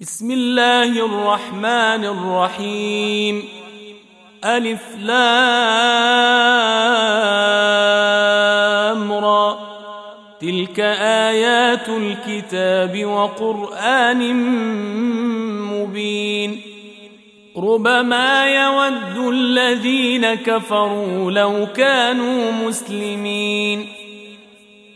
بسم الله الرحمن الرحيم ألف لام را تلك آيات الكتاب وقرآن مبين ربما يود الذين كفروا لو كانوا مسلمين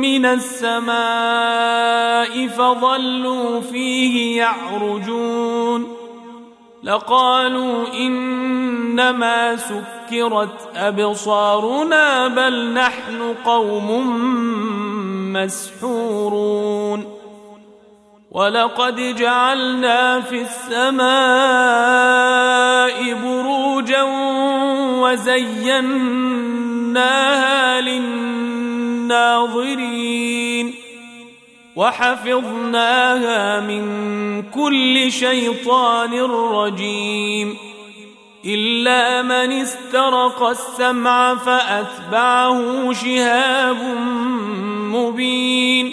من السماء فظلوا فيه يعرجون لقالوا إنما سكرت أبصارنا بل نحن قوم مسحورون ولقد جعلنا في السماء بروجا وزيناها للناظرين وحفظناها من كل شيطان رجيم. إلا من استرق السمع فأتبعه شهاب مبين.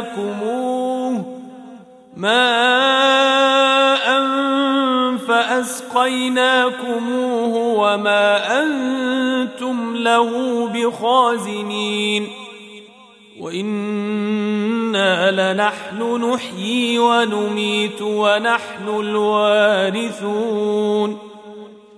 فاسقيناكموه ماء فأسقيناكموه وما أنتم له بخازنين وإنا لنحن نحيي ونميت ونحن الوارثون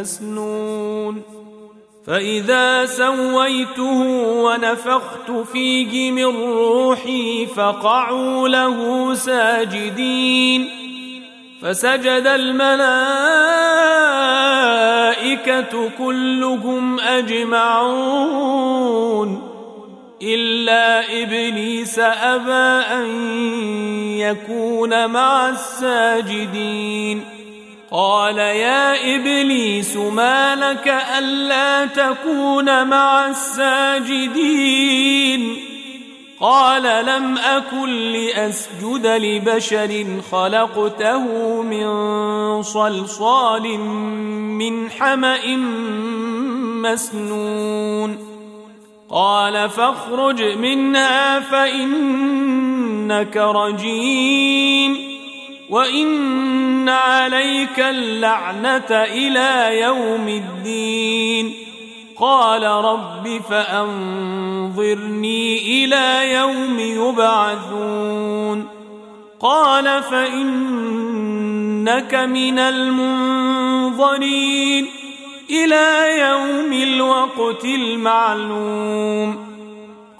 مسنون. فإذا سويته ونفخت فيه من روحي فقعوا له ساجدين. فسجد الملائكة كلهم أجمعون. إلا إبليس أبى أن يكون مع الساجدين. قال يا إبليس ما لك ألا تكون مع الساجدين؟ قال لم أكن لأسجد لبشر خلقته من صلصال من حمأ مسنون. قال فاخرج منها فإنك رجيم. وان عليك اللعنه إلى يوم الدين. قال رب فانظرني إلى يوم يبعثون. قال فانك من المنظرين. إلى يوم الوقت المعلوم.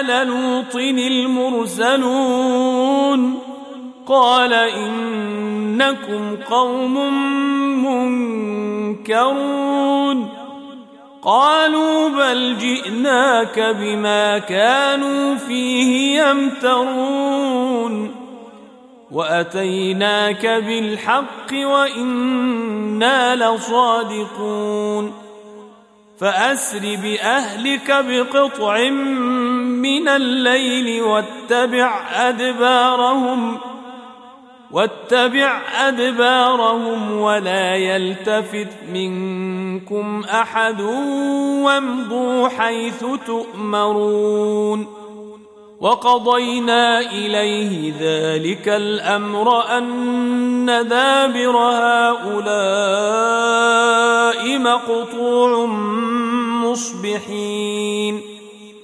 آل لوط المرسلون قال إنكم قوم منكرون قالوا بل جئناك بما كانوا فيه يمترون وأتيناك بالحق وإنا لصادقون فأسر بأهلك بقطع من الليل واتبع أدبارهم واتبع أدبارهم ولا يلتفت منكم أحد وامضوا حيث تؤمرون. وقضينا إليه ذلك الأمر أن دابر هؤلاء مقطوع مصبحين.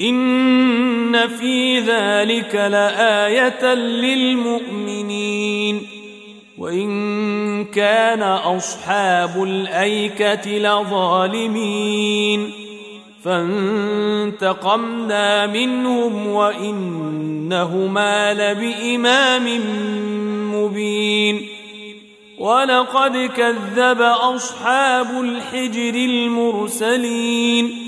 ان في ذلك لايه للمؤمنين وان كان اصحاب الايكه لظالمين فانتقمنا منهم وانهما لبامام مبين ولقد كذب اصحاب الحجر المرسلين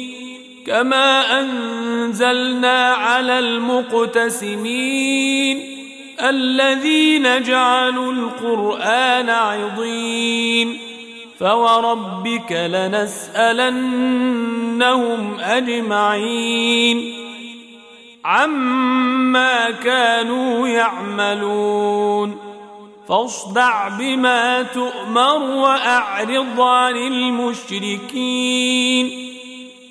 كما انزلنا على المقتسمين الذين جعلوا القران عضين فوربك لنسالنهم اجمعين عما كانوا يعملون فاصدع بما تؤمر واعرض عن المشركين